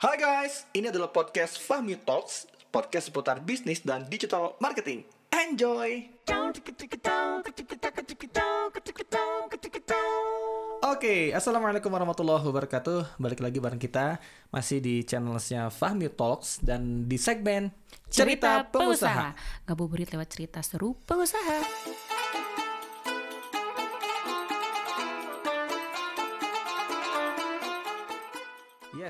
Hai guys, ini adalah podcast Fahmi Talks, podcast seputar bisnis dan digital marketing. Enjoy! Oke, assalamualaikum warahmatullahi wabarakatuh. Balik lagi bareng kita masih di channelnya Fahmi Talks dan di segmen cerita, pengusaha. Ngabuburit lewat cerita seru pengusaha.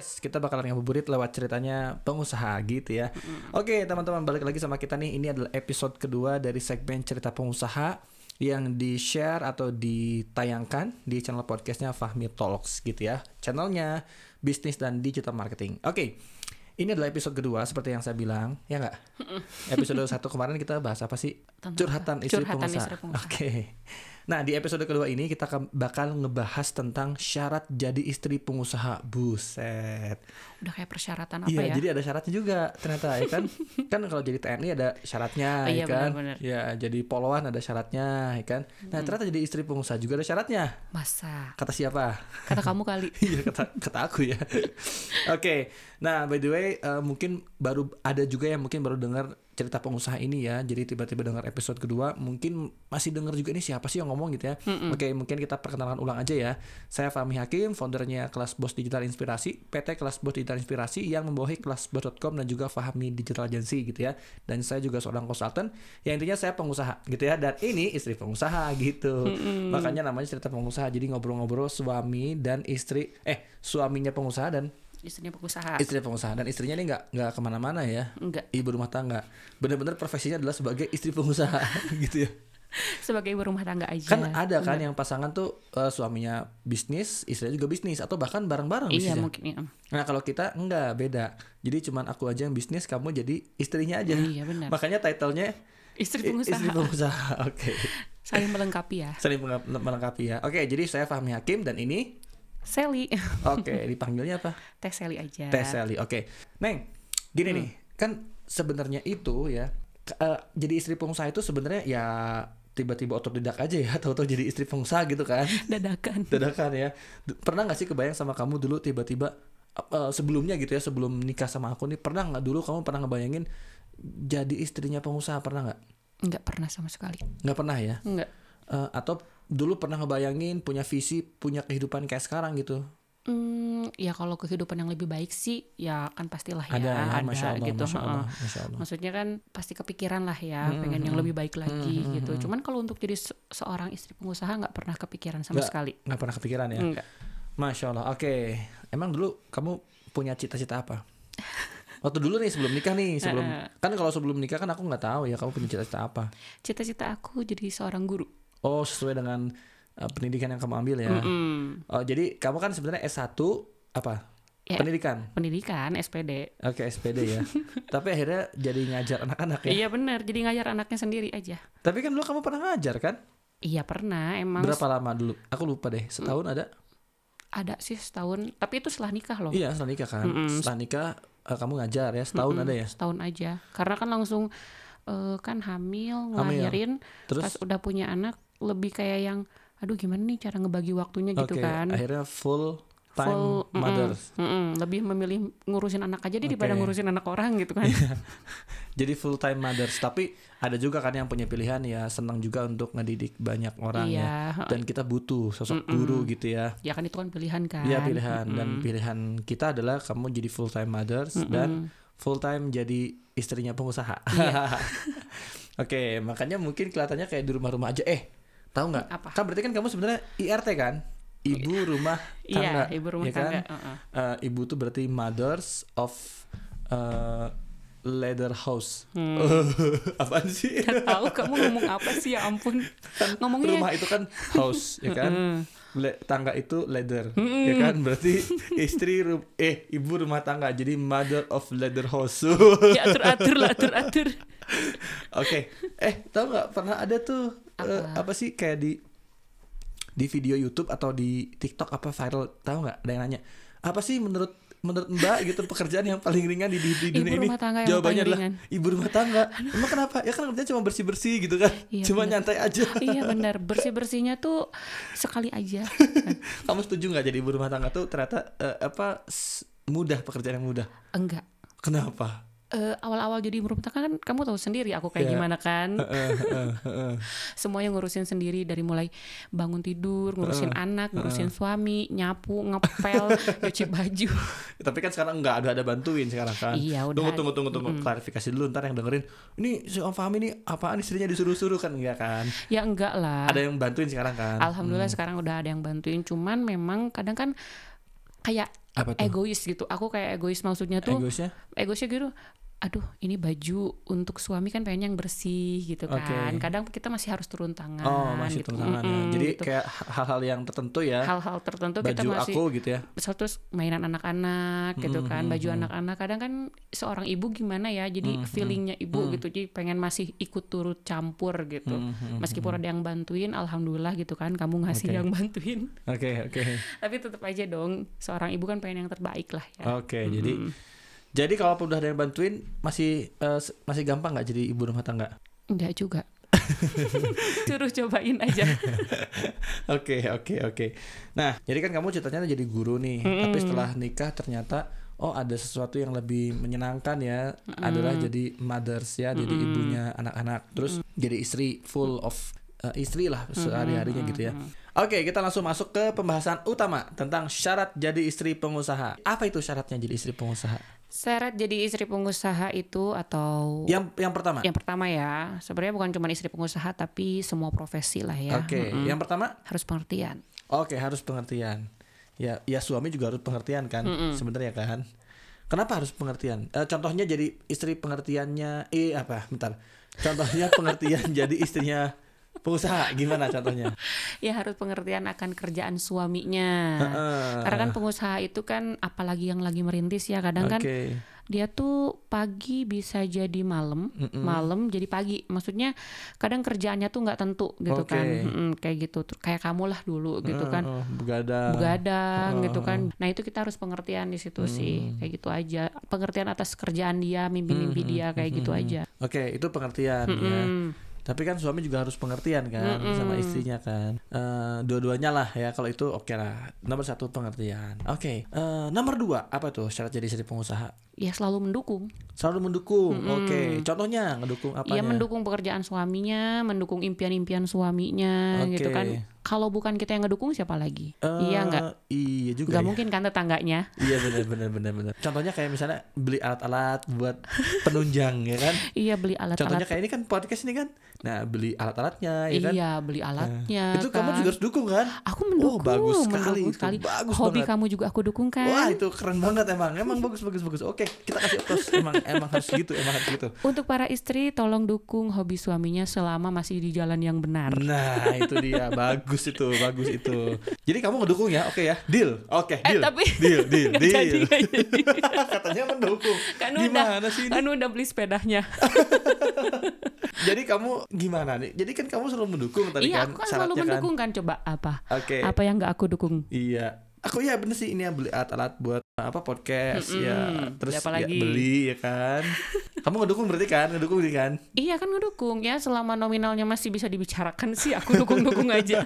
Yes, kita bakal ngabuburit lewat ceritanya pengusaha gitu ya. Oke, teman-teman balik lagi sama kita nih. Ini adalah episode kedua dari segmen cerita pengusaha yang di-share atau ditayangkan di channel podcastnya Fahmi Talks gitu ya. Channelnya bisnis dan digital marketing. Oke, ini adalah episode kedua seperti yang saya bilang, ya nggak? Episode satu kemarin kita bahas apa sih? Tentang Curhatan istri Curhatan pengusaha. istri pengusaha. Oke. Nah, di episode kedua ini kita akan- bakal ngebahas tentang syarat jadi istri pengusaha. Buset. Udah kayak persyaratan apa Iya, ya? jadi ada syaratnya juga ternyata ya kan. kan kalau jadi TNI ada syaratnya Oh, ya iya, kan. benar-benar. Ya, jadi poluan ada syaratnya ya kan. Nah, ternyata jadi istri pengusaha juga ada syaratnya. Masa? Kata siapa? Kata kamu kali. Iya kata kata aku ya. Oke, nah by the way eh, mungkin baru ada juga yang mungkin baru dengar cerita pengusaha ini ya. Jadi tiba-tiba dengar episode kedua, mungkin masih dengar juga ini siapa sih yang ngomong gitu ya. Oke, mungkin kita perkenalan ulang aja ya. Saya Fahmi Hakim, foundernya Kelas Bos Digital Inspirasi, PT Kelas Bos Digital Inspirasi yang membawahi kelasbos.com dan juga Fahmi Digital Agency gitu ya. Dan saya juga seorang konsultan. Yang intinya saya pengusaha gitu ya. Dan ini istri pengusaha gitu. Makanya namanya cerita pengusaha. Jadi ngobrol-ngobrol suami dan istri, eh suaminya pengusaha dan Istrinya pengusaha. istri pengusaha dan istrinya ini nggak nggak ke mana-mana ya. Enggak. Ibu rumah tangga. Bener-bener profesinya adalah sebagai istri pengusaha gitu ya. Sebagai ibu rumah tangga aja. Kan ada kan yang pasangan tuh eh, suaminya bisnis, istrinya juga bisnis atau bahkan bareng-bareng Iya bisnisnya. mungkin. Iya, Nah kalau kita enggak beda. Jadi cuman aku aja yang bisnis, kamu jadi istrinya aja. Iya, benar. Makanya titlenya Istri pengusaha. Istri pengusaha. Oke. Saling melengkapi ya. Saling melengkapi ya. Oke, jadi saya Fahmi Hakim dan ini Sally. oke, dipanggilnya apa? Teh Sally aja. Teh Sally. Oke. Neng, gini nih. Kan sebenarnya itu ya eh, jadi istri pengusaha itu sebenarnya ya tiba-tiba otodidak aja ya, tahu-tahu jadi istri pengusaha gitu kan. Dadakan. Dadakan ya. Pernah nggak sih kebayang sama kamu dulu tiba-tiba eh, sebelumnya gitu ya, sebelum nikah sama aku nih, pernah nggak dulu kamu pernah ngebayangin jadi istrinya pengusaha pernah nggak? Enggak pernah sama sekali. Nggak pernah ya? Enggak. Eh, atau dulu pernah ngebayangin punya visi, punya kehidupan kayak sekarang gitu? Hmm, ya kalau kehidupan yang lebih baik sih ya kan pastilah ya ada, ya, ada masya Allah, gitu. masya Allah, masya Allah. Maksudnya kan pasti kepikiran lah ya, pengen yang lebih baik lagi gitu. Cuman kalau untuk jadi se- seorang istri pengusaha nggak pernah kepikiran sama Nggak- sekali. Nggak pernah kepikiran ya? Enggak. Masya Allah. Oke, emang dulu kamu punya cita-cita apa? Waktu dulu nih sebelum nikah nih, sebelum kan kalau sebelum nikah kan aku nggak tahu ya kamu punya cita-cita apa. Cita-cita aku jadi seorang guru. Oh sesuai dengan uh, pendidikan yang kamu ambil ya. Hmm, Oh jadi kamu kan sebenarnya S1 apa? Ya. Pendidikan. pendidikan SPD. Oke SPD ya. Tapi akhirnya jadi ngajar anak-anak ya. Iya benar, jadi ngajar anaknya sendiri aja. Tapi kan dulu kamu pernah ngajar kan? Iya pernah, emang Berapa lama dulu? Aku lupa deh. Setahun ada? ada sih setahun, tapi itu setelah nikah loh. Iya setelah nikah kan. Setelah nikah uh, kamu ngajar ya setahun Mm-mm, ada ya. Setahun aja, karena kan langsung eh, kan hamil, Hamil. ngelahirin, Terus pas udah punya anak lebih kayak yang, aduh gimana nih cara ngebagi waktunya gitu Oke, kan. akhirnya full time Full, mothers. mm-mm, lebih memilih ngurusin anak aja deh daripada Oke. Iya. ngurusin anak orang gitu kan. Jadi full time mothers. Tapi ada juga kan yang punya pilihan ya senang juga untuk ngedidik banyak orang ya. iya, Dan kita butuh sosok guru gitu ya. ya kan itu kan pilihan kan. Iya pilihan dan pilihan kita adalah kamu jadi full time mothers dan full time jadi istrinya pengusaha. Iya. Oke, makanya mungkin kelihatannya kayak di rumah-rumah aja. Eh, tahu nggak? Apa? Kan berarti kan kamu sebenarnya IRT kan? Ibu rumah tangga. Iya, ibu rumah ya kan? tangga. heeh. Eh, ibu tuh berarti mothers of eh, leather house. Apaan sih? Gak tahu kamu ngomong apa sih ya ampun. Ngomongnya Rumah itu kan house, ya kan? Le- tangga itu leather, ya kan? Berarti istri eh ibu rumah tangga jadi mother of leather house. Oke, ya atur atur lah atur atur. eh tahu nggak pernah ada tuh eh, apa sih kayak di di video YouTube atau di TikTok apa viral tahu nggak ada yang nanya apa sih menurut menurut Mbak gitu pekerjaan yang paling ringan di, di, di Ibu dunia ini? tangga Jawabannya adalah ringan. ibu rumah tangga. Emang kenapa? Ya kan kerjanya cuma bersih-bersih gitu kan. Iya, cuma bener. nyantai aja. iya benar bersih bersihnya tuh sekali aja. Kamu setuju nggak jadi ibu rumah tangga tuh ternyata eh, apa mudah pekerjaan yang mudah. Enggak. Kenapa? Eh, awal-awal jadi tangga kan kamu tahu sendiri aku kayak Iya. gimana kan. Heeh, heeh. Semuanya ngurusin sendiri dari mulai bangun tidur, ngurusin anak, ngurusin suami, nyapu, ngepel, nyuci baju. Tapi kan sekarang nggak ada ada bantuin sekarang kan. Iya, udah Tunggu tunggu tunggu tunggu klarifikasi dulu ntar yang dengerin. Ini si Om Fahmi ini apaan istrinya disuruh-suruh kan enggak kan? Ya enggak lah. Ada yang bantuin sekarang kan? Alhamdulillah sekarang udah ada yang bantuin. Cuman memang kadang kan kayak Apa tuh? egois gitu. Aku kayak egois maksudnya tuh Egoisnya? egoisnya gitu aduh ini baju untuk suami kan pengen yang bersih gitu kan kadang kita masih harus turun tangan Oh masih gitu. turun tangan ya. Mm-mm, Jadi gitu. kayak hal-hal yang tertentu ya. hal-hal tertentu kita Baju masih aku gitu ya. terus mainan anak-anak gitu kan Mm-mm, baju anak-anak kadang kan seorang ibu gimana ya jadi feelingnya ibu gitu jadi pengen masih ikut turut campur gitu Mm-mm, meskipun ada yang bantuin alhamdulillah gitu kan kamu ngasih Oke. yang bantuin Oke oke. tapi tetap aja dong seorang ibu kan pengen yang terbaik lah ya Oke jadi jadi kalau udah ada yang bantuin masih s- masih gampang nggak jadi ibu rumah tangga? enggak juga suruh cobain aja Oke oke oke. Nah jadi kan kamu ceritanya jadi guru nih, tapi setelah nikah ternyata oh ada sesuatu yang lebih menyenangkan ya adalah jadi mothers ya, jadi ibunya anak-anak, terus jadi istri full of eh, istri lah sehari-harinya gitu ya. Oke kita langsung masuk ke pembahasan utama tentang syarat jadi istri pengusaha. Apa itu syaratnya jadi istri pengusaha? Syarat jadi istri pengusaha itu atau Yang yang pertama. yang pertama ya, sebenarnya bukan cuma istri pengusaha tapi semua profesi lah ya. Oke, yang pertama Harus pengertian. Oke, harus pengertian. Ya, ya suami juga harus pengertian kan, sebenarnya kan. Kenapa harus pengertian? Eh, contohnya jadi istri pengertiannya, eh apa? Bentar. Contohnya pengertian jadi istrinya pengusaha, gimana contohnya? Ya harus pengertian akan kerjaan suaminya. Karena kan pengusaha itu kan apalagi yang lagi merintis ya, kadang kan Oke. dia tuh pagi bisa jadi malam, malam jadi pagi. Maksudnya kadang kerjaannya tuh nggak tentu gitu Oke. kan. Mm-mm, kayak gitu. Kayak kamu lah dulu gitu kan. Begadang. begadang gitu kan. Nah itu kita harus pengertian di situ sih, kayak gitu aja. Pengertian atas kerjaan dia, mimpi-mimpi dia kayak gitu aja. Oke, itu pengertian ya. Hmm. Tapi kan suami juga harus pengertian kan sama istrinya kan. Eh, dua-duanya lah ya. Kalau itu oke lah. Nomor satu pengertian. Oke. Eh, nomor dua apa tuh syarat jadi istri pengusaha? Ya selalu mendukung. Selalu mendukung. Oke. Contohnya ngedukung apanya? Iya mendukung pekerjaan suaminya, mendukung impian-impian suaminya gitu Oke. kan. Kalau bukan kita yang ngedukung siapa lagi? Eh, iya nggak? Iya juga. Nggak ya. mungkin kan tetangganya? Iya benar benar benar benar. Contohnya kayak misalnya beli alat-alat buat penunjang ya kan. Iya beli Contohnya alat-alat. kayak ini kan podcast ini kan. Nah, beli alat-alatnya ya kan. Iya beli alatnya. Itu kamu kan. juga harus dukung kan? Aku mendukung. Oh, bagus sekali mendukung itu. sekali. Bagus Hobi banget. kamu juga aku dukung kan. Wah, itu keren banget emang. Emang bagus bagus bagus. Oke, kita kasih applause. Emang emang harus gitu, emang harus gitu. Untuk para istri, tolong dukung hobi suaminya selama masih di jalan yang benar. Nah, itu dia. Bagus itu, bagus itu. Jadi kamu ngedukung ya? Oke ya. Deal. Oke, Eh deal. tapi deal, deal, deal. jadi, jadi. Katanya mendukung. kan Gimana udah, sih ini? kan udah beli sepedanya. Jadi kamu gimana nih? Jadi kan kamu selalu mendukung tadi iya, kan aku kan selalu syaratnya mendukung kan. Coba apa? Oke. Apa yang nggak aku dukung? Iya. Aku ya bener sih ini yang beli alat-alat buat apa podcast ya. Mm-mm. Terus Ya, apa ya, beli ya kan. Kamu ngedukung berarti kan? Ngedukung berarti kan? Iya kan ngedukung ya selama nominalnya masih bisa dibicarakan sih aku dukung-dukung aja.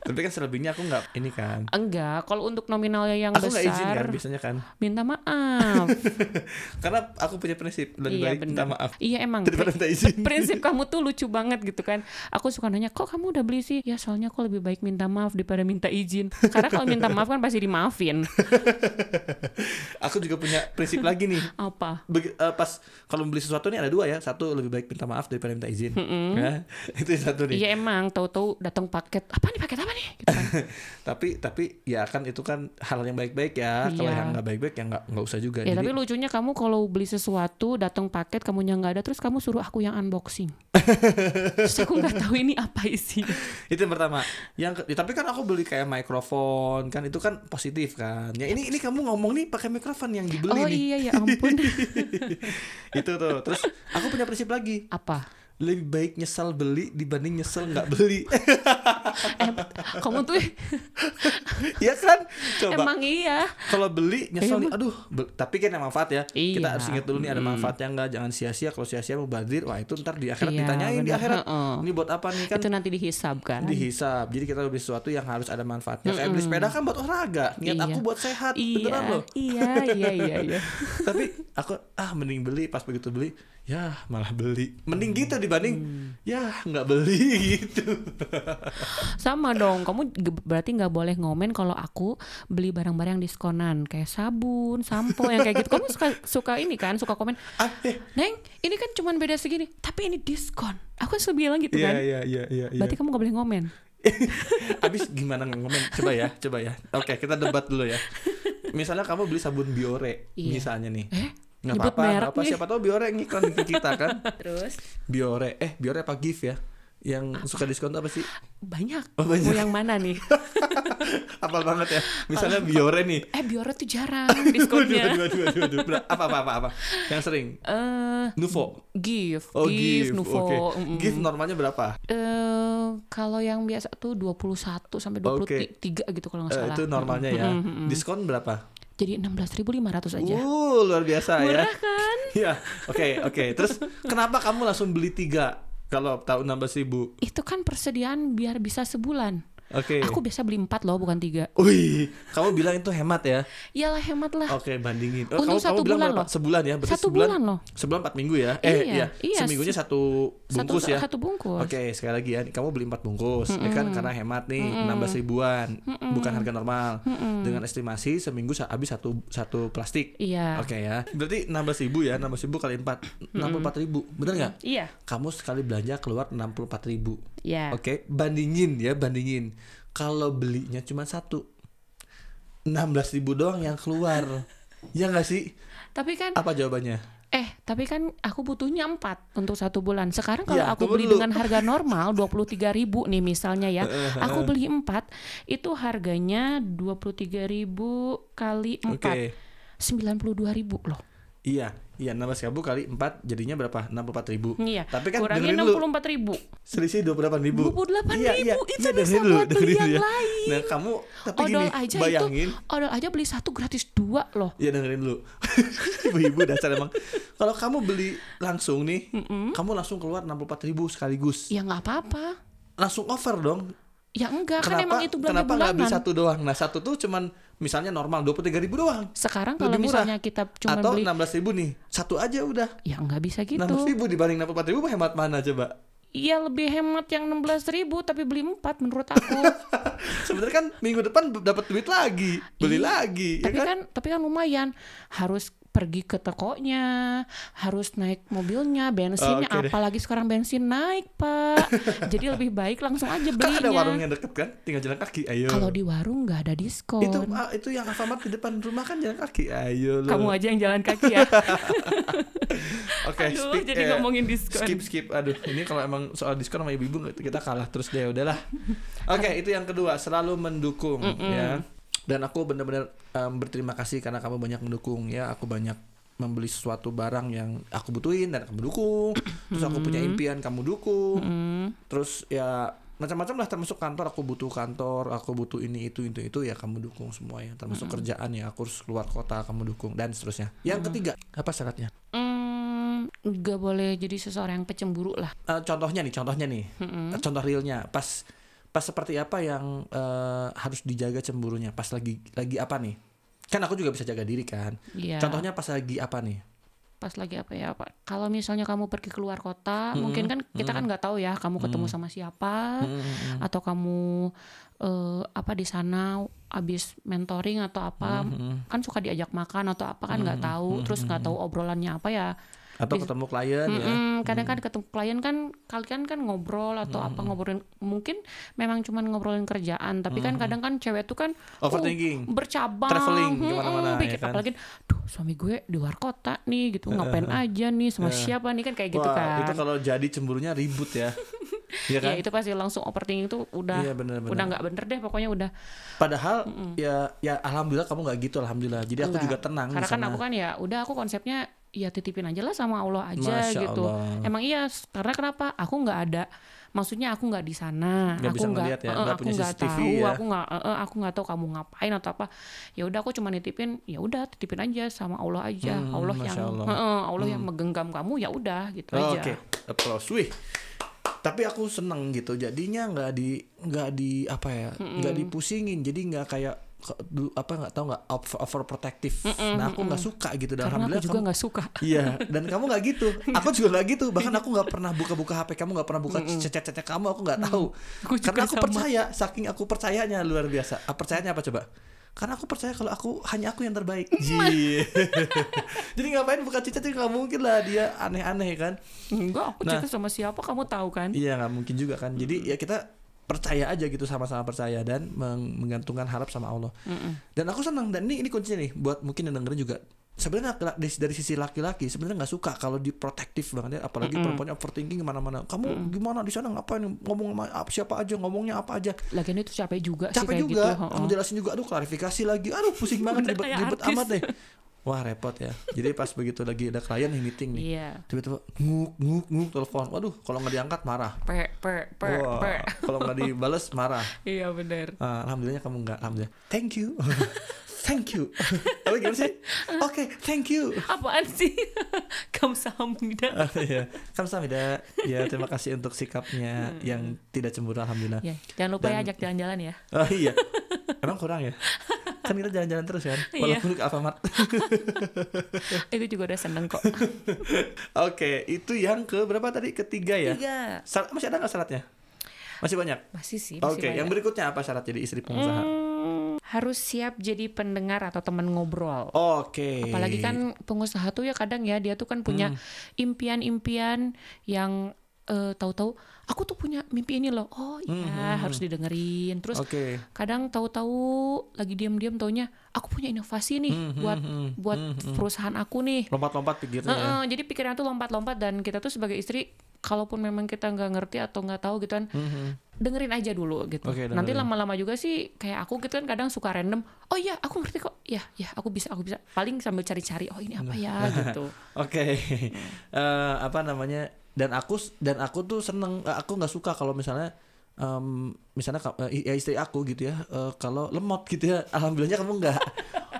Tapi kan selebihnya aku nggak ini kan. Enggak, kalau untuk nominalnya yang Aku besar izin kan biasanya kan. minta maaf. Karena aku punya prinsip lebih iya baik minta benar. maaf Iya emang. daripada minta izin. prinsip kamu tuh lucu banget gitu kan. Aku suka nanya, "Kok kamu udah beli sih?" Ya soalnya aku lebih baik minta maaf daripada minta izin. Karena kalau minta maaf kan pasti dimaafin. Aku juga punya prinsip lagi nih. Apa? Begi- eh, pas kalau beli sesuatu nih ada dua ya. Satu lebih baik minta maaf daripada minta izin. Ya, itu satu nih. Iya emang, tahu-tahu datang paket. Apa nih paket apa nih? Gitu kan. Tapi tapi ya kan itu kan hal yang baik-baik ya. Kalau Iya. yang nggak baik-baik ya nggak nggak usah juga. Ya Jadi tapi lucunya kamu kalau beli sesuatu datang paket kamu yang nggak ada terus kamu suruh aku yang unboxing. terus aku nggak tahu ini apa isinya. itu yang pertama. Yang ya, tapi kan aku beli kayak mikrofon kan itu kan positif kan. Ya ini ini kamu ngomong nih pakai mikrofon yang dibeli Oh nih. iya ya ampun. Itu tuh. Terus aku punya prinsip lagi. apa? Lebih baik nyesal beli dibanding nyesel nggak beli. Eh, kamu tuh Iya kan? Coba emang iya kalau beli nyesel Iya, nih, aduh. be- tapi kan ada manfaat ya. Kita Iya. harus ingat dulu nih ada manfaatnya enggak, jangan sia-sia. Kalau sia-sia mau badir, wah itu ntar di akhirat Iya, ditanyain di benar. akhirat. Heeh. Ini buat apa nih kan? itu nanti dihisab kan dihisab. Jadi kita beli sesuatu yang harus ada manfaatnya. Kayak beli sepeda kan buat olahraga. Niat Iya. aku buat sehat. iya Beneran loh. iya iya iya iya Tapi aku ah mending beli pas begitu beli ya malah beli. Mending gitu dibanding Hmm. ya nggak beli gitu. sama dong kamu berarti nggak boleh ngomen kalau aku beli barang-barang diskonan kayak sabun sampo yang kayak gitu kamu suka suka ini kan suka komen ah, eh. neng ini kan cuman beda segini tapi ini diskon aku selalu bilang gitu Iya kan iya iya iya. iya. berarti kamu gak boleh ngomen Abis gimana ngomong? Coba ya, coba ya. Oke, kita debat dulu ya. Misalnya kamu beli sabun Biore, Iya. misalnya nih. eh Nggak nyebut apa-apa, merek apa. nih. Siapa tahu Biore ngiklan ke kita kan. terus Biore, eh Biore apa Gift ya? Yang suka diskon tuh apa sih? banyak Oh, banyak. mau yang mana nih Apal banget ya. Misalnya Biore nih. eh Biore tuh jarang diskonnya Dua, dua, dua, dua, dua. Apa, apa, apa, apa? Yang sering? eh Nuvo. gift Oh, gift Gift. Nuvo Oke. mm-mm. Gift normalnya berapa? eh kalau yang biasa tuh 21 sampai 23 gitu kalau nggak Eh, salah itu normalnya ya. Mm-mm, mm-mm. Diskon berapa? Jadi 16.500 aja Uh, luar biasa ya. murah kan Iya, oke oke. Terus kenapa kamu langsung beli tiga kalau tahu nambah ribu? itu kan persediaan biar bisa sebulan Oke. aku biasa beli 4 loh bukan tiga Wih, kamu bilang itu hemat ya? iyalah hemat lah Oke, bandingin. Untuk kamu, satu kamu bulan loh. Sebulan ya? Berarti satu sebulan, bulan loh Sebulan empat minggu ya? Eh, Iya, iya. iya, Seminggunya satu bungkus satu, ya? satu bungkus Oke, sekali lagi ya. Kamu beli empat bungkus, ya kan? Karena hemat nih, nambah ribuan, bukan harga normal. Dengan estimasi seminggu habis satu satu plastik. iya Oke ya. Berarti nambah ribu ya, nambah ribu kali empat, enam puluh empat ribu. Bener nggak? iya Kamu sekali belanja keluar enam puluh empat ribu. iya Oke, bandingin ya, bandingin. Kalau belinya cuma satu, 16.000 ribu doang yang keluar. ya nggak sih? tapi kan Apa jawabannya? eh tapi kan aku butuhnya 4 untuk satu bulan sekarang kalau Iya, aku beli dulu. dengan harga normal 23.000 ribu nih misalnya ya aku beli 4 itu harganya 23.000 kali 4 Oke. 92.000 ribu loh Iya, iya 16 ribu kali 4 jadinya berapa? 64 ribu. iya Tapi kan dulu. 64 ribu Selisih 28 ribu. 28.000, Iya, iya, itu iya, bisa dengerin buat beli yang ya. lain. Nah, kamu tapi odol gini, aja bayangin. itu odol aja beli satu gratis dua loh Iya dengerin dulu. Ibu-ibu dasar emang. Kalau kamu beli langsung nih, kamu langsung keluar 64 ribu sekaligus. ya nggak apa-apa Langsung over dong. Ya enggak kan emang itu belanja kenapa nggak beli bulanan satu doang? Nah satu tuh cuman misalnya normal 23 ribu doang. sekarang kalau murah. misalnya kita cuma Atau beli 16 ribu nih, satu aja udah. ya nggak bisa gitu 16 ribu dibanding 64 ribu hemat mana coba? Iya lebih hemat yang 16.000 ribu tapi beli 4 menurut aku. Sebenarnya kan minggu depan dapat duit lagi, beli Iya, lagi, ya tapi kan? kan tapi kan lumayan harus pergi ke tokonya, harus naik mobilnya, bensinnya, deh. apalagi sekarang bensin naik pak. Jadi lebih baik langsung aja Kan ada belinya. warungnya deket kan, tinggal jalan kaki. Ayo. Kalau di warung nggak ada diskon. itu ah, itu yang Alfamart di depan rumah kan jalan kaki. Ayo lo. Kamu aja yang jalan kaki ya. Oke, Aduh, speak- jadi eh, ngomongin diskon. Skip skip. Aduh, ini kalau emang soal diskon sama ibu-ibu kita kalah terus deh udahlah. Oke, itu yang kedua, selalu mendukung ya. Dan aku benar-benar em, berterima kasih karena kamu banyak mendukung ya. Aku banyak membeli sesuatu barang yang aku butuhin dan kamu dukung. Terus aku punya impian kamu dukung. Hmm, Terus ya macam-macam lah termasuk kantor. Aku butuh kantor aku butuh ini itu itu itu ya kamu dukung semua ya termasuk kerjaan ya. Aku harus keluar kota kamu dukung dan seterusnya. Yang ketiga apa syaratnya? Hmm, nggak boleh jadi seseorang yang pecemburu lah. Eh, contohnya nih contohnya nih. Eh, contoh realnya. Pas pas seperti apa yang eh, harus dijaga cemburunya? Pas lagi lagi apa nih? Kan aku juga bisa jaga diri kan. Iya. contohnya pas lagi apa nih? Pas lagi apa ya pak kalau misalnya kamu pergi keluar kota mungkin kan kita kan nggak tahu ya kamu ketemu sama siapa Hmm, atau kamu eh, apa di sana abis mentoring atau apa. Hmm, kan suka diajak makan atau apa kan nggak tahu terus nggak tahu obrolannya apa ya atau ketemu klien ya. Mm-mm, kadang kan ketemu klien kan kalian kan ngobrol atau apa ngobrolin mungkin memang cuman ngobrolin kerjaan tapi kan kadang kan cewek tuh kan Overthinking. oh, bercabang Traveling mm-mm, ke mana-mana, pikir- ya kan? apalagi duh suami gue di luar kota nih gitu ngapain aja nih sama siapa nih kan kayak gitu Wah, kan. itu kalau jadi cemburunya ribut ya. Iya kan? ya itu pasti langsung overthinking itu udah Iya, bener-bener. udah nggak bener deh pokoknya udah. Padahal ya ya alhamdulillah kamu nggak gitu alhamdulillah. Jadi aku Enggak. juga tenang karena kan aku kan ya udah aku konsepnya ya titipin aja lah sama Allah aja Masya gitu. Allah. Emang iya karena kenapa? Aku nggak ada maksudnya aku nggak di sana, Nggak aku nggak ya, nggak aku nggak tahu, ya. aku nggak eh, aku nggak tahu kamu ngapain atau apa. Ya udah aku cuma nitipin, ya udah titipin aja sama Allah aja. Hmm, Allah yang Masya Allah. eh, eh, Allah yang megenggam kamu ya udah gitu Oh, aja. Oke, applause. Wih. Tapi aku seneng gitu. Jadinya nggak di nggak di apa ya? nggak dipusingin. Jadi nggak kayak apa nggak tahu nggak over, overprotective. Nah, aku nggak suka gitu. Dan Karena aku alhamdulillah juga kamu- nggak suka. Iya, dan kamu nggak gitu. Aku juga nggak gitu. Bahkan aku nggak pernah buka-buka HP kamu, nggak pernah buka chat-chatnya kamu. Aku nggak tahu. Aku juga Karena aku sama. percaya, saking aku percayanya luar biasa. Ah, Percayanya apa coba? Karena aku percaya kalau aku hanya aku yang terbaik. Jadi ngapain buka chat itu nggak mungkin lah dia aneh-aneh kan? Enggak, aku Nah. sama siapa kamu tahu kan? Iya nggak mungkin juga kan. Jadi ya kita percaya aja gitu sama-sama percaya dan meng- menggantungkan harap sama Allah. Dan aku senang dan ini ini kuncinya nih buat mungkin yang dengerin juga. Sebenarnya dari, dari sisi laki-laki sebenarnya nggak suka kalau diprotektif banget ya, apalagi perempuannya overthinking ke mana-mana. Kamu gimana di sana ngapain ngomong sama apa- siapa aja ngomongnya apa aja. Lagian itu capek juga sih Capek kayak juga. gitu. Kamu jelasin juga, aduh klarifikasi lagi, aduh pusing banget ribet, ribet amat deh. Wah repot ya. Jadi pas begitu lagi ada klien nih meeting nih, Iya. tiba-tiba nguk nguk nguk telepon. Waduh, kalau nggak diangkat marah. Pe pe pe Wah, pe. kalau nggak dibales marah. Iya benar. Ah, alhamdulillahnya kamu nggak. Alhamdulillah. Thank you. thank you. Apa gimana sih? Oke, thank you. Apaan sih? Kamsahamnida. Ah, Iya, kamsahamnida. Ya, terima kasih untuk sikapnya yang tidak cemburu alhamdulillah. Ya, jangan lupa ya Dan- ajak jalan-jalan ya. Oh iya. Emang kurang ya? Kan kita jalan-jalan terus kan? Iya. Walaupun ke Alfamart. Itu juga udah seneng kok. Oke, itu yang ke berapa tadi? Ketiga ya? Tiga. Syarat- masih ada nggak syaratnya? Masih banyak? Masih sih. Oke, yang berikutnya apa syarat jadi istri pengusaha? Hmm, harus siap jadi pendengar atau teman ngobrol. Oke. Apalagi kan pengusaha tuh ya kadang ya dia tuh kan punya Hmm. impian-impian yang eh, tahu-tahu aku tuh punya mimpi ini loh. Oh iya, Hmm, harus didengerin. Terus Oke. kadang tahu-tahu lagi diam-diam taunya aku punya inovasi nih Hmm, hmm, buat hmm, buat hmm, hmm. perusahaan aku nih. Lompat-lompat pikirnya ya. Heeh, jadi pikiran tuh lompat-lompat dan kita tuh sebagai istri kalaupun memang kita nggak ngerti atau nggak tahu gitu kan Mhm. Dengerin aja dulu gitu. Oke, Nanti lama-lama juga sih kayak aku gitu kan kadang suka random. Oh iya, aku ngerti kok. Ya, ya, aku bisa, aku bisa. Paling sambil cari-cari. Oh ini apa ya gitu. Oke, Eh, apa namanya? Dan aku dan aku tuh seneng. eh, Aku nggak suka kalau misalnya, em, misalnya eh, ya istri aku gitu ya. eh, kalau lemot gitu ya. Alhamdulillahnya kamu nggak.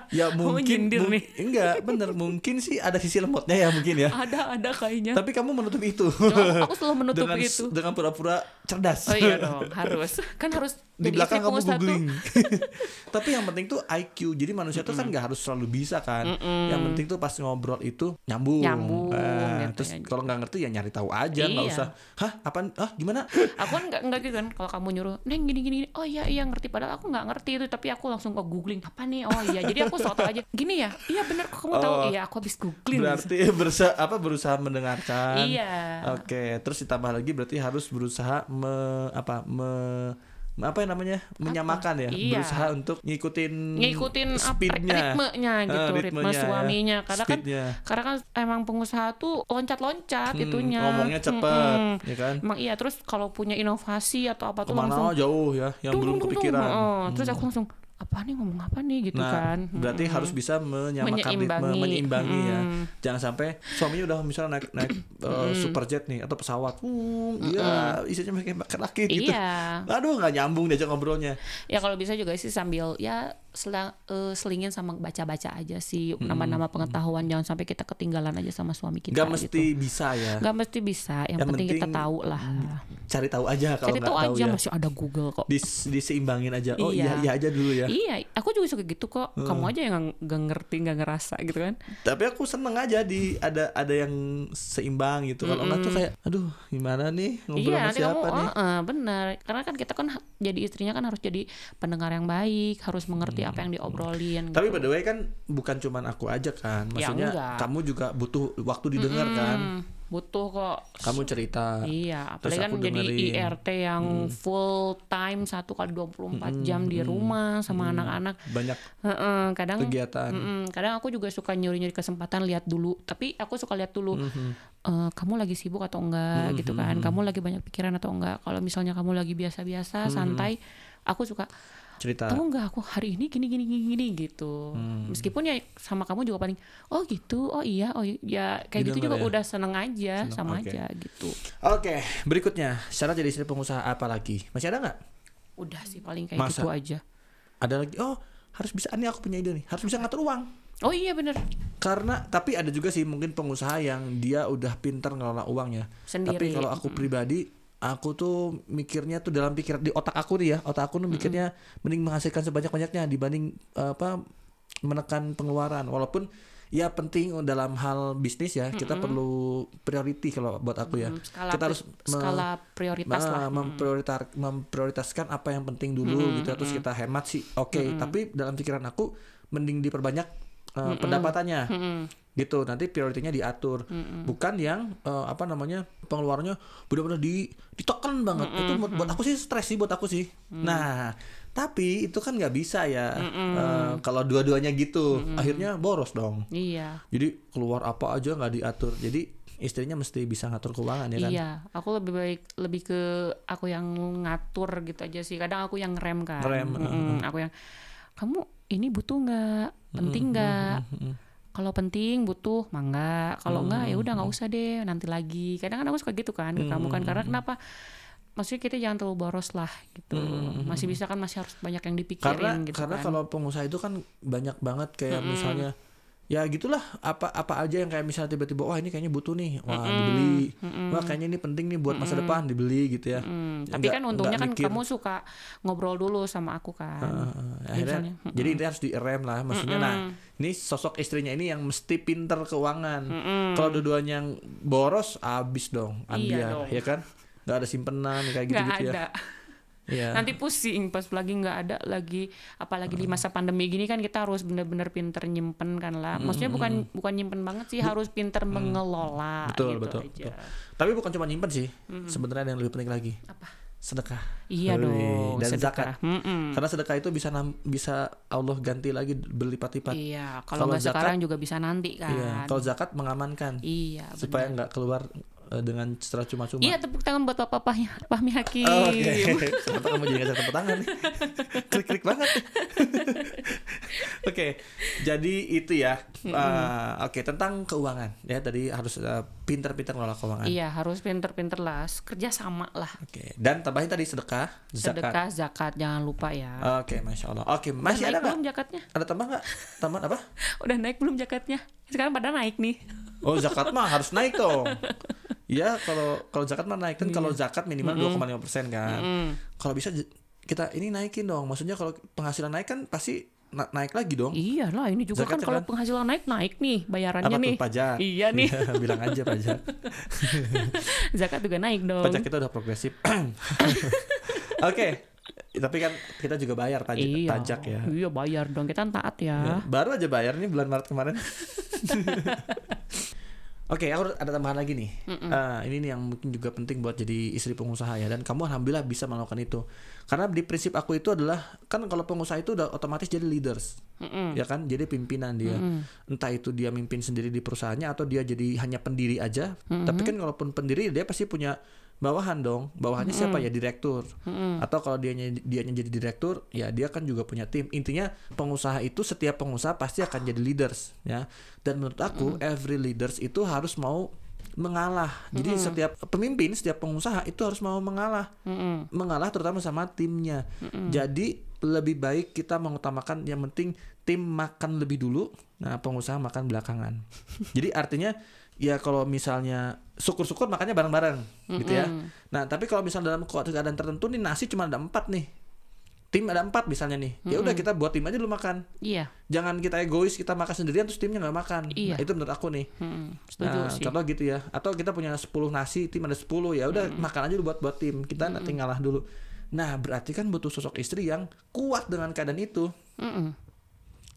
Ya mungkin, mung- nih. enggak bener mungkin sih ada sisi lemotnya ya mungkin ya. ada, ada kayaknya. Tapi kamu menutup itu aku selalu menutup dengan itu. dengan pura-pura cerdas. Oh iya dong, harus. Kan harus di belakang kamu googling. Tapi yang penting tuh IQ. Jadi manusia tuh kan nggak harus selalu bisa kan. Yang penting tuh pas ngobrol itu nyambung. Nyambung, Eh, gitu terus ya. kalau nggak ngerti ya nyari tahu aja, nggak Iya. usah. Hah, apa? Ah, gimana? aku kan nggak nggak gitu kan kalau kamu nyuruh neng gini gini oh iya iya ngerti padahal aku nggak ngerti itu tapi aku langsung ke googling apa nih oh iya jadi aku soto aja gini ya iya bener kok kamu tahu Oh, iya aku habis googling Berarti berusaha apa berusaha mendengarkan. iya Oke, terus ditambah lagi berarti harus berusaha me, apa me apa yang namanya menyamakan ya, Iya. berusaha untuk ngikutin ngikutin apa speednya, ritmenya gitu ritme ritmenya ya. suaminya karena kan karena kan emang pengusaha tuh loncat-loncat Hmm, itunya ngomongnya cepet, Mm-mm. ya kan? emang iya terus kalau punya inovasi atau apa tuh Ke mana langsung jauh ya, yang dung, belum dung, dung, dung. kepikiran. Heeh, terus Hmm. aku langsung apa nih ngomong apa nih gitu Nah, kan berarti Mm-mm. harus bisa menyamakan ritme, Menyeimbangi. menyeimbangi ya. Jangan sampai suaminya udah misalnya naik naik uh, superjet nih atau pesawat, uh, iya isinya pakai pakai laki gitu. iya Aduh nggak nyambung diajak ngobrolnya. ya kalau bisa juga sih sambil ya selang, eh, selingin sama baca-baca aja sih nama-nama pengetahuan jangan sampai kita ketinggalan aja sama suami kita Nggak gitu. mesti bisa ya. Nggak mesti bisa yang, Yang penting, kita penting, tahu lah Cari tahu aja kalau cari nggak tahu tahu aja ya. masih ada Google kok Dis, diseimbangin aja. Oh iya Iya. iya aja dulu ya. iya aku juga suka gitu kok kamu aja yang nggak- nggak ngerti nggak ngerasa gitu kan Tapi aku seneng aja di ada ada yang seimbang gitu. Kalau nggak tuh kayak, aduh gimana nih ngobrol iya sama nanti kamu siapa nih? oh, eh, bener karena kan kita kan jadi istrinya kan harus jadi pendengar yang baik harus mengerti apa yang diobrolin Tapi gitu. by the way kan bukan cuman aku aja kan. Ya, Maksudnya enggak. kamu juga butuh waktu didengar kan. Hmm, butuh kok Kamu cerita. Iya, apalagi kan jadi dengerin. Hmm. IRT yang full time satu kali 24 jam di rumah sama anak-anak. Banyak Heeh, kadang kegiatan. mm-mm, kadang aku juga suka nyuri-nyuri kesempatan lihat dulu. Tapi aku suka lihat dulu. Mhm. eh, kamu lagi sibuk atau enggak gitu kan? Kamu lagi banyak pikiran atau enggak? Kalau misalnya kamu lagi biasa-biasa, santai, aku suka cerita. tahu nggak aku hari ini gini gini gini gini gitu Hmm. meskipun ya sama kamu juga paling oh gitu oh iya oh iya kayak gitu Didengar juga ya? udah seneng aja Seneng, sama oke. aja gitu Oke, berikutnya syarat jadi istri pengusaha apa lagi? Masih ada nggak? udah sih paling kayak Masa? gitu aja Ada lagi? Oh, harus bisa. Ini aku punya ide nih. Harus bisa ngatur uang. oh iya bener Karena tapi ada juga sih mungkin pengusaha yang dia udah pintar ngelola uangnya. sendiri Tapi kalau aku pribadi, aku tuh mikirnya tuh dalam pikir di otak aku nih ya, otak aku tuh mikirnya mending menghasilkan sebanyak-banyaknya dibanding eh, apa menekan pengeluaran. Walaupun ya penting dalam hal bisnis ya, kita perlu priority kalau buat aku ya. Hmm, skala, kita harus me- skala prioritas lah. Memprioritar- memprioritaskan apa yang penting dulu gitu terus kita hemat sih. Oke tapi dalam pikiran aku mending diperbanyak uh, pendapatannya. Mm-mm. Gitu. Nanti prioritinya diatur. Bukan yang uh, apa namanya pengeluarannya benar-benar di ditekan banget. Itu buat, buat aku sih stres sih buat aku sih. Nah tapi itu kan nggak bisa ya uh, kalau dua-duanya gitu. Akhirnya boros dong. Iya. Jadi keluar apa aja nggak diatur. Jadi istrinya mesti bisa ngatur keuangan ya kan? Iya, aku lebih baik lebih ke aku yang ngatur gitu aja sih. Kadang aku yang ngerem kan. Ngerem, Mm-mm, Aku yang kamu ini butuh nggak? Penting nggak? Kalau penting butuh, mangga. Kalau enggak ya udah nggak usah deh, nanti lagi. Kadang kan aku suka gitu kan ke kamu kan karena kenapa? Maksudnya kita jangan terlalu boros lah gitu. Masih bisa kan masih harus banyak yang dipikirin karena gitu karena kan. kalau pengusaha itu kan banyak banget kayak misalnya ya gitulah. Apa apa aja yang kayak misalnya tiba-tiba wah ini kayaknya butuh nih. Wah dibeli. Wah kayaknya ini penting nih buat masa depan. Dibeli gitu ya. Hmm, Ya, tapi nggak- kan untungnya kan mikir. kamu suka ngobrol dulu sama aku kan. Heeh, akhirnya jadi ini harus direm lah. Maksudnya nah ini sosok istrinya ini yang mesti pinter keuangan. Kalau dua-duanya yang boros abis dong Iya ambiar dong. ya kan? Nggak ada simpenan kayak gitu-gitu ya Iya. Nanti pusing pas lagi nggak ada lagi apalagi di masa pandemi gini kan kita harus bener-bener pinter nyimpen kan lah. Maksudnya bukan bukan nyimpen banget sih, harus pinter mengelola Betul, gitu betul, aja. betul. Tapi bukan cuma nyimpen sih. Sebenarnya ada yang lebih penting lagi. Apa? Sedekah. Iya Wih, dong, dan sedekah. zakat. Mm-mm. Karena sedekah itu bisa nam- bisa Allah ganti lagi berlipat-lipat. Iya, Kalau nggak zakat- sekarang juga bisa nanti kan. Iya. Kalau zakat mengamankan Iya, supaya benar. nggak keluar eh, dengan secara cuma-cuma. Iya, tepuk tangan buat Bapak Pahmi, Pahmi Hakim. Oh, Oke, kenapa kamu jadi tepuk tangan nih? Klik-klik banget. Oke, jadi itu ya. Ah, Oke, tentang keuangan ya. Tadi harus eh, pintar-pintar ngelola keuangan. Iya, harus pinter-pinter lah, kerja sama lah. Oke, dan tambahin tadi sedekah, zakat. Sedekah, zakat, jangan lupa ya. Oke, masya Allah. Oke, Udah masih ada belum zakatnya? Ada tambah nggak? Tambahan apa? Udah naik belum zakatnya? Sekarang pada naik nih. Oh zakat mah harus naik dong. Iya kalau kalau zakat mah naik kan kalau zakat minimal 2,5 persen kan. Kalau bisa kita ini naikin dong. Maksudnya kalau penghasilan naik kan pasti na- naik lagi dong. Iya lah, ini juga Zakatnya kan kalau kan? penghasilan naik naik nih bayarannya Apa nih. tuh pajak? Iya nih, bilang aja pajak. zakat juga naik dong. Pajak kita udah progresif. Oke. Tapi kan kita juga bayar pajak, iya. pajak ya. Iya bayar dong, kita taat ya. Baru aja bayar nih bulan Maret kemarin. Oke, aku ada tambahan lagi nih. Ah, ini nih yang mungkin juga penting buat jadi istri pengusaha ya. Dan kamu alhamdulillah bisa melakukan itu. Karena di prinsip aku itu adalah kan kalau pengusaha itu udah otomatis jadi leaders, Mm-mm. ya kan? Jadi pimpinan dia. Entah itu dia mimpin sendiri di perusahaannya atau dia jadi hanya pendiri aja. Tapi kan kalaupun pendiri dia pasti punya bawahan dong. Bawahannya siapa ya? Direktur. Atau kalau dia dia jadi direktur, ya dia kan juga punya tim. Intinya pengusaha itu setiap pengusaha pasti akan jadi leaders, ya. Dan menurut aku every leaders itu harus mau mengalah. Jadi setiap pemimpin, setiap pengusaha itu harus mau mengalah. Mm-mm. Mengalah terutama sama timnya. Jadi lebih baik kita mengutamakan yang penting tim makan lebih dulu, nah pengusaha makan belakangan. Jadi artinya ya kalau misalnya syukur-syukur makannya bareng-bareng gitu ya. Nah tapi kalau misalnya dalam keadaan tertentu nih nasi cuma ada empat nih, tim ada empat misalnya nih, ya udah kita buat tim aja dulu makan. Iya, Jangan kita egois kita makan sendirian terus timnya nggak makan. Iya. Nah, itu menurut aku nih. Mm-mm. setuju Nah, sih. contoh gitu ya. Atau kita punya 10 nasi, tim ada 10, ya udah makan aja dulu buat buat tim. Kita nanti ngalah dulu. Nah, berarti kan butuh sosok istri yang kuat dengan keadaan itu. Mm-mm.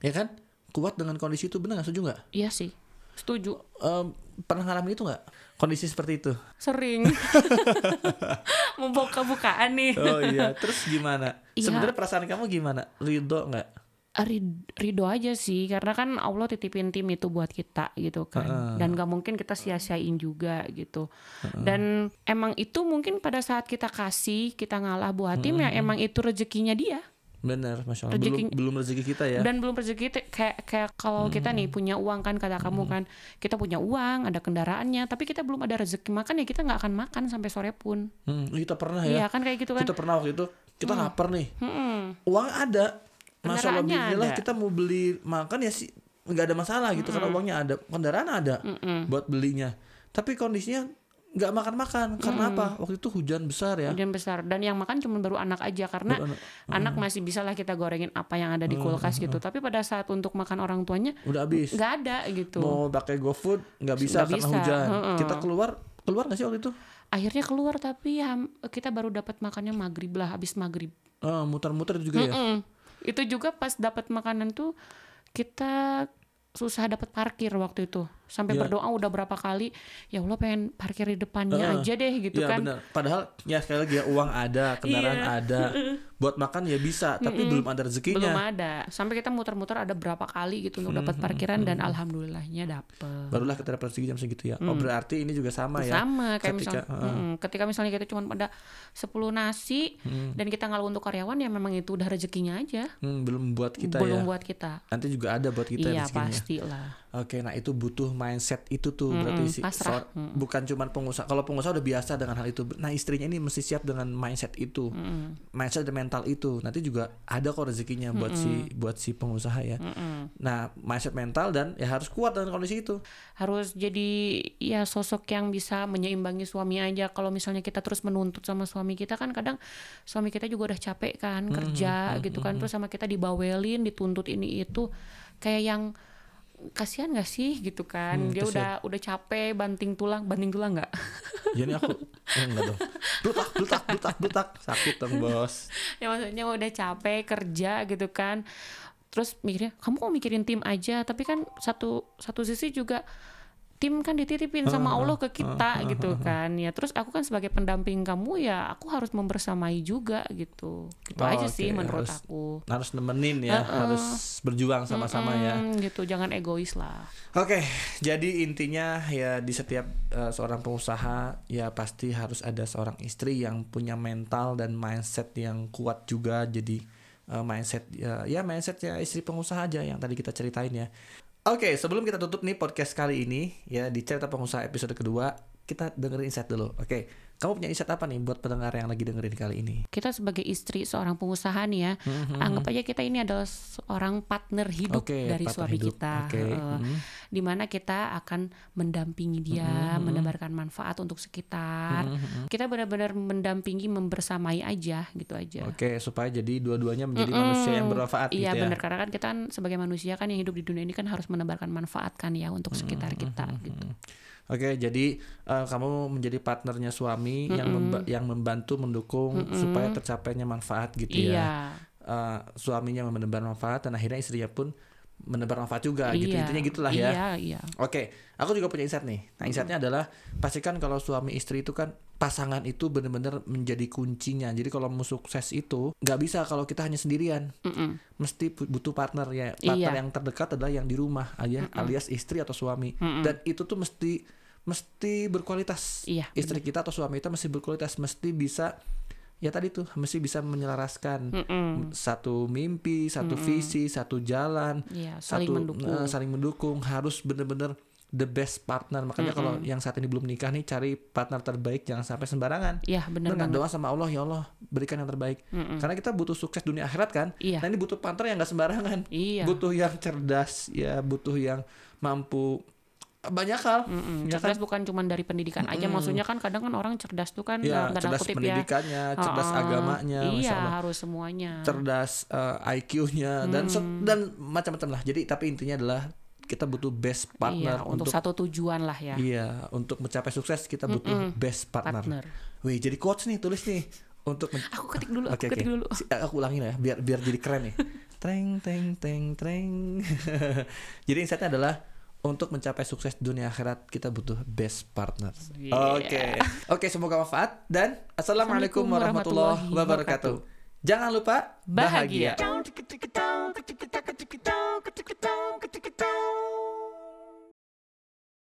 Ya kan? Kuat dengan kondisi itu benar nggak setuju nggak? Iya sih, setuju. Em, pernah ngalamin itu nggak? Kondisi seperti itu. Sering. Membuka-bukaan nih. Oh iya, terus gimana? Iya. Sebenarnya perasaan kamu gimana? Ridho nggak? Rid- Ridho aja sih karena kan Allah titipin tim itu buat kita gitu kan dan gak mungkin kita sia-siain juga gitu dan emang itu mungkin pada saat kita kasih kita ngalah buat tim ya emang itu rezekinya dia Bener, masya Allah. Rezeki- Belum belum rezeki kita ya. dan belum rezeki te- kayak kayak kalau kita nih punya uang kan kata kamu kan kita punya uang ada kendaraannya tapi kita belum ada rezeki makan ya kita nggak akan makan sampai sore pun Hmm, kita pernah iya ya. kan kayak gitu kan Kita pernah waktu itu kita lapar nih. Mm-mm. Uang ada. Masya Allah kita mau beli makan ya sih nggak ada masalah gitu karena uangnya ada, kendaraan ada buat belinya. Tapi kondisinya nggak makan-makan karena apa? Waktu itu hujan besar ya. hujan besar dan yang makan cuma baru anak aja karena Baru anak. anak masih bisa lah kita gorengin apa yang ada di kulkas gitu tapi pada saat untuk makan orang tuanya Udah habis. nggak ada gitu Mau pakai GoFood nggak bisa Nggak karena bisa, hujan. heeh. Kita keluar keluar nggak sih waktu itu? akhirnya keluar tapi ham- kita baru dapat makannya maghrib lah habis maghrib Ah, muter-muter juga ya. Mm-mm. itu juga pas dapat makanan tuh kita susah dapat parkir waktu itu sampai Ya. berdoa udah berapa kali ya Allah pengen parkir di depannya Heeh. aja deh gitu Iya kan benar. Padahal ya sekali lagi ya uang ada, kendaraan Iya. ada, buat makan ya bisa, tapi belum ada belum rezekinya. ada sampai kita muter-muter ada berapa kali gitu untuk dapat parkiran dan alhamdulillahnya dapet Barulah kita dapat rezeki jam segitu ya. Oh berarti ini juga sama ya. sama kayak Ketika, misalnya mm, ketika misalnya kita cuma pada 10 nasi dan kita ngalu untuk karyawan ya memang itu udah rezekinya aja Hmm, belum buat kita belum ya. buat kita Nanti juga ada buat kita iya rezekinya. Oke, nah itu butuh mindset itu tuh berarti si pasrah. seor- bukan cuma pengusaha. Kalau pengusaha udah biasa dengan hal itu. Nah, istrinya ini mesti siap dengan mindset itu. Mindset dan mental itu. Nanti juga ada kok rezekinya buat si buat si pengusaha ya. Nah, mindset mental dan ya harus kuat dengan kondisi itu. harus jadi ya sosok yang bisa menyeimbangi suami aja kalau misalnya kita terus menuntut sama suami kita kan kadang suami kita juga udah capek kan kerja gitu kan terus sama kita dibawelin dituntut ini itu kayak yang kasihan gak sih gitu kan dia udah udah capek banting tulang banting tulang nggak Jadi aku eh, enggak dong. Blutak, blutak, blutak, blutak. Sakit dong, Bos. ya maksudnya udah capek kerja gitu kan terus mikirnya kamu kok mikirin tim aja tapi kan satu satu sisi juga tim kan dititipin sama Allah ke kita gitu kan ya terus aku kan sebagai pendamping kamu ya aku harus membersamai juga gitu gitu Oh, aja oke, sih menurut harus- aku Harus nemenin ya, harus berjuang sama-sama ya. Hmm, gitu jangan egois lah Oke, jadi intinya ya di setiap eh, seorang pengusaha ya pasti harus ada seorang istri yang punya mental dan mindset yang kuat juga. Jadi eh, mindset ya, ya ya istri pengusaha aja yang tadi kita ceritain ya. Oke, sebelum kita tutup nih podcast kali ini ya di cerita pengusaha episode kedua kita dengerin insight dulu. Oke, kamu punya insight apa nih buat pendengar yang lagi dengerin kali ini? kita sebagai istri seorang pengusaha nih ya anggap aja kita ini adalah seorang partner hidup Oke, dari partner suami hidup. kita. Oke, Heeh. mhm. di mana kita akan mendampingi dia menebarkan manfaat untuk sekitar. Kita benar-benar mendampingi membersamai aja gitu aja. Oke, supaya jadi dua-duanya menjadi manusia yang bermanfaat iya gitu ya. benar. Karena kan kita kan sebagai manusia kan yang hidup di dunia ini kan harus menebarkan manfaat kan ya untuk sekitar kita gitu Oke, jadi eh, kamu menjadi partnernya suami yang memba- yang membantu mendukung supaya tercapainya manfaat gitu ya. iya. Eh, suaminya menebar manfaat dan akhirnya istrinya pun menebar manfaat juga gitu. iya Intinya gitulah ya. iya iya Oke, aku juga punya insight nih. Nah, insightnya adalah pastikan kalau suami istri itu kan pasangan itu benar-benar menjadi kuncinya. Jadi kalau mau sukses itu nggak bisa kalau kita hanya sendirian. Mm-mm. Mesti pu- butuh partner ya. Partner Iya. yang terdekat adalah yang di rumah aja, alias istri atau suami. Dan itu tuh mesti mesti berkualitas. Iya, Istri kita atau suami kita mesti berkualitas, mesti bisa ya tadi tuh mesti bisa menyelaraskan Mm-mm. satu mimpi, satu visi, satu jalan, Iya, saling satu mendukung. eh, saling mendukung harus bener-bener the best partner. Makanya kalau yang saat ini belum nikah nih cari partner terbaik jangan sampai sembarangan. iya benar Benar banget doa sama Allah ya Allah berikan yang terbaik. Karena kita butuh sukses dunia akhirat kan. Iya. Nah ini butuh partner yang nggak sembarangan. iya Butuh yang cerdas ya, butuh yang mampu banyak hal. Mm-mm, Ya cerdas bukan cuma dari pendidikan aja, maksudnya kan kadang kan orang cerdas tuh kan Ya, dalam tanda cerdas kutip ya. pendidikannya, cerdas Heeh. agamanya, Iya, harus semuanya. cerdas eh, IQ-nya dan Hmm. dan macam-macam lah. Jadi tapi intinya adalah kita butuh best partner iya, untuk, satu tujuan lah ya. Iya, untuk mencapai sukses kita butuh best partner. Partner. Wih, jadi quotes nih, tulis nih untuk Aku ketik dulu, aku Oke, ketik oke. dulu. Si- aku ulangin ya, biar biar jadi keren nih. Treng teng teng treng. jadi insightnya adalah untuk mencapai sukses dunia akhirat kita butuh best partners. Oke. Yeah. Oke, okay. okay, semoga manfaat dan assalamualaikum warahmatullahi wabarakatuh. Jangan lupa bahagia. bahagia.